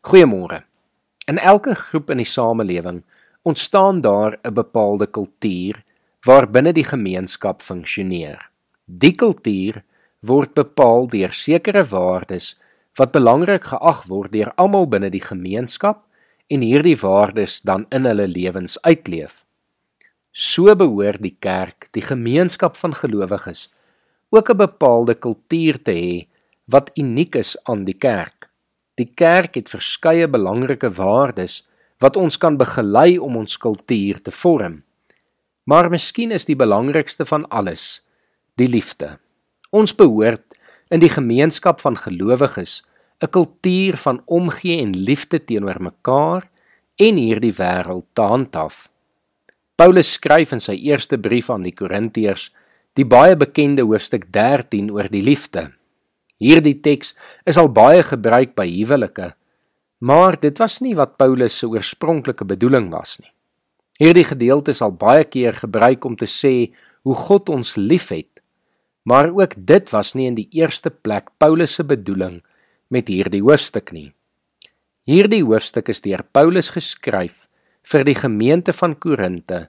Goeiemôre. In elke groep in die samelewing ontstaan daar 'n bepaalde kultuur waarbinne die gemeenskap funksioneer. Die kultuur word bepaal deur sekere waardes wat belangrik geag word deur almal binne die gemeenskap en hierdie waardes dan in hulle lewens uitleef. So behoort die kerk, die gemeenskap van gelowiges, ook 'n bepaalde kultuur te hê wat uniek is aan die kerk. Die kerk het verskeie belangrike waardes wat ons kan begelei om ons kultuur te vorm. Maar miskien is die belangrikste van alles die liefde. Ons behoort in die gemeenskap van gelowiges 'n kultuur van omgee en liefde teenoor mekaar en hierdie wêreld te handhaaf. Paulus skryf in sy eerste brief aan die Korintiërs die baie bekende hoofstuk 13 oor die liefde. Hierdie teks is al baie gebruik by huwelike, maar dit was nie wat Paulus se oorspronklike bedoeling was nie. Hierdie gedeelte is al baie keer gebruik om te sê hoe God ons liefhet, maar ook dit was nie in die eerste plek Paulus se bedoeling met hierdie hoofstuk nie. Hierdie hoofstuk is deur Paulus geskryf vir die gemeente van Korinte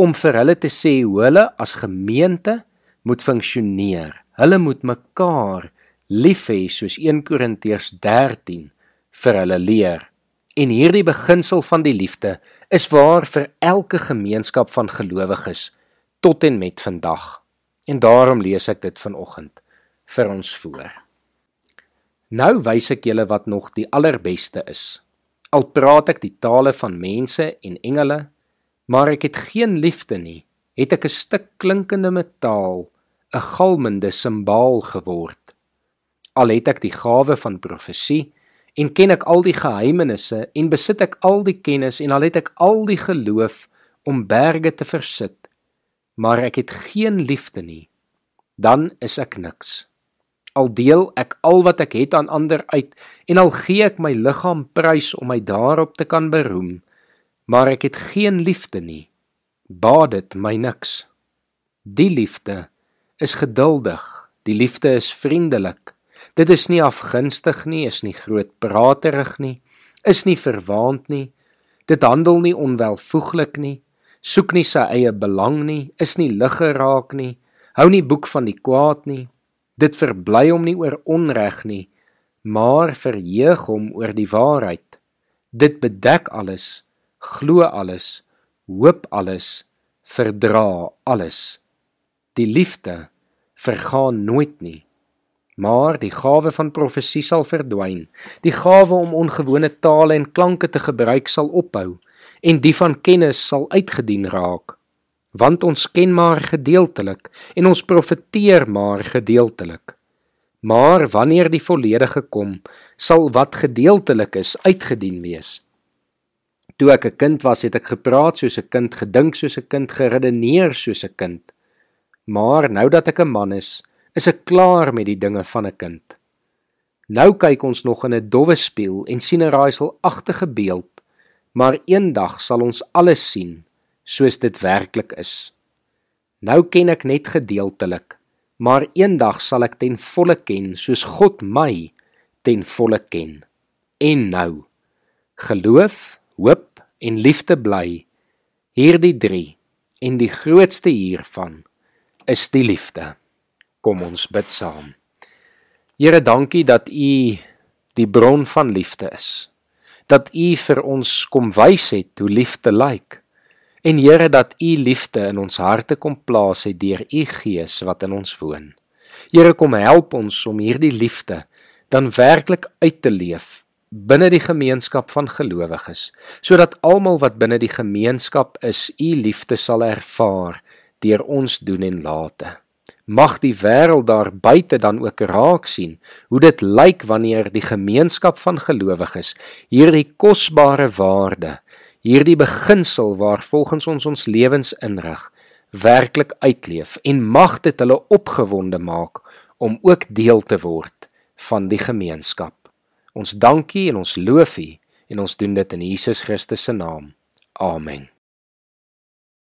om vir hulle te sê hoe hulle as gemeente moet funksioneer. Hulle moet mekaar lief hê soos 1 Korintiërs 13 vir hulle leer. En hierdie beginsel van die liefde is waar vir elke gemeenskap van gelowiges tot en met vandag. En daarom lees ek dit vanoggend vir ons voor. Nou wys ek julle wat nog die allerbeste is. Al praat ek die tale van mense en engele, maar ek het geen liefde nie, het ek 'n stuk klinkende metaal, 'n galmende simbaal geword al het ek die gawe van profesie en ken ek al die geheimenisse en besit ek al die kennis en al het ek al die geloof om berge te versit maar ek het geen liefde nie dan is ek niks. Al deel ek al wat ek het aan ander uit en al gee ek my liggaam prys om my daarop te kan beroem maar ek het geen liefde nie baat dit my niks. Die liefde is geduldig die liefde is vriendelik Dit is nie afgunstig nie, is nie grootpraterig nie, is nie verwaand nie. Dit handel nie onwelvoeglik nie, soek nie sy eie belang nie, is nie lig geraak nie, hou nie boek van die kwaad nie. Dit verbly hom nie oor onreg nie, maar verheug hom oor die waarheid. Dit bedek alles, glo alles, hoop alles, verdra alles. Die liefde vergaan nooit nie. Maar die gawe van profesie sal verdwyn. Die gawe om ongewone tale en klanke te gebruik sal ophou en die van kennis sal uitgedien raak. Want ons ken maar gedeeltelik en ons profeteer maar gedeeltelik. Maar wanneer die volledige kom, sal wat gedeeltelik is uitgedien wees. Toe ek 'n kind was, het ek gepraat soos 'n kind, gedink soos 'n kind, geredeneer soos 'n kind. Maar nou dat ek 'n man is, is ek klaar met die dinge van 'n kind. Nou kyk ons nog in 'n dowwe spieël en sien 'n raaiselagtige beeld, maar eendag sal ons alles sien soos dit werklik is. Nou ken ek net gedeeltelik, maar eendag sal ek ten volle ken soos God my ten volle ken. En nou geloof, hoop en liefde bly hierdie 3 en die grootste hiervan is die liefde. Kom ons bid saam. Here, dankie dat U die bron van liefde is. Dat U vir ons kom wys het hoe liefde lyk. En Here, dat U liefde in ons harte kom plaas het deur U Gees wat in ons woon. Here, kom help ons om hierdie liefde dan werklik uit te leef binne die gemeenskap van gelowiges, sodat almal wat binne die gemeenskap is, U liefde sal ervaar deur ons doen en late mag die wêreld daar buite dan ook raak sien hoe dit lyk wanneer die gemeenskap van gelowiges hierdie kosbare waarde hierdie beginsel waar volgens ons ons lewens inrig werklik uitleef en mag dit hulle opgewonde maak om ook deel te word van die gemeenskap. Ons dankie en ons loof U en ons doen dit in Jesus Christus se naam. Amen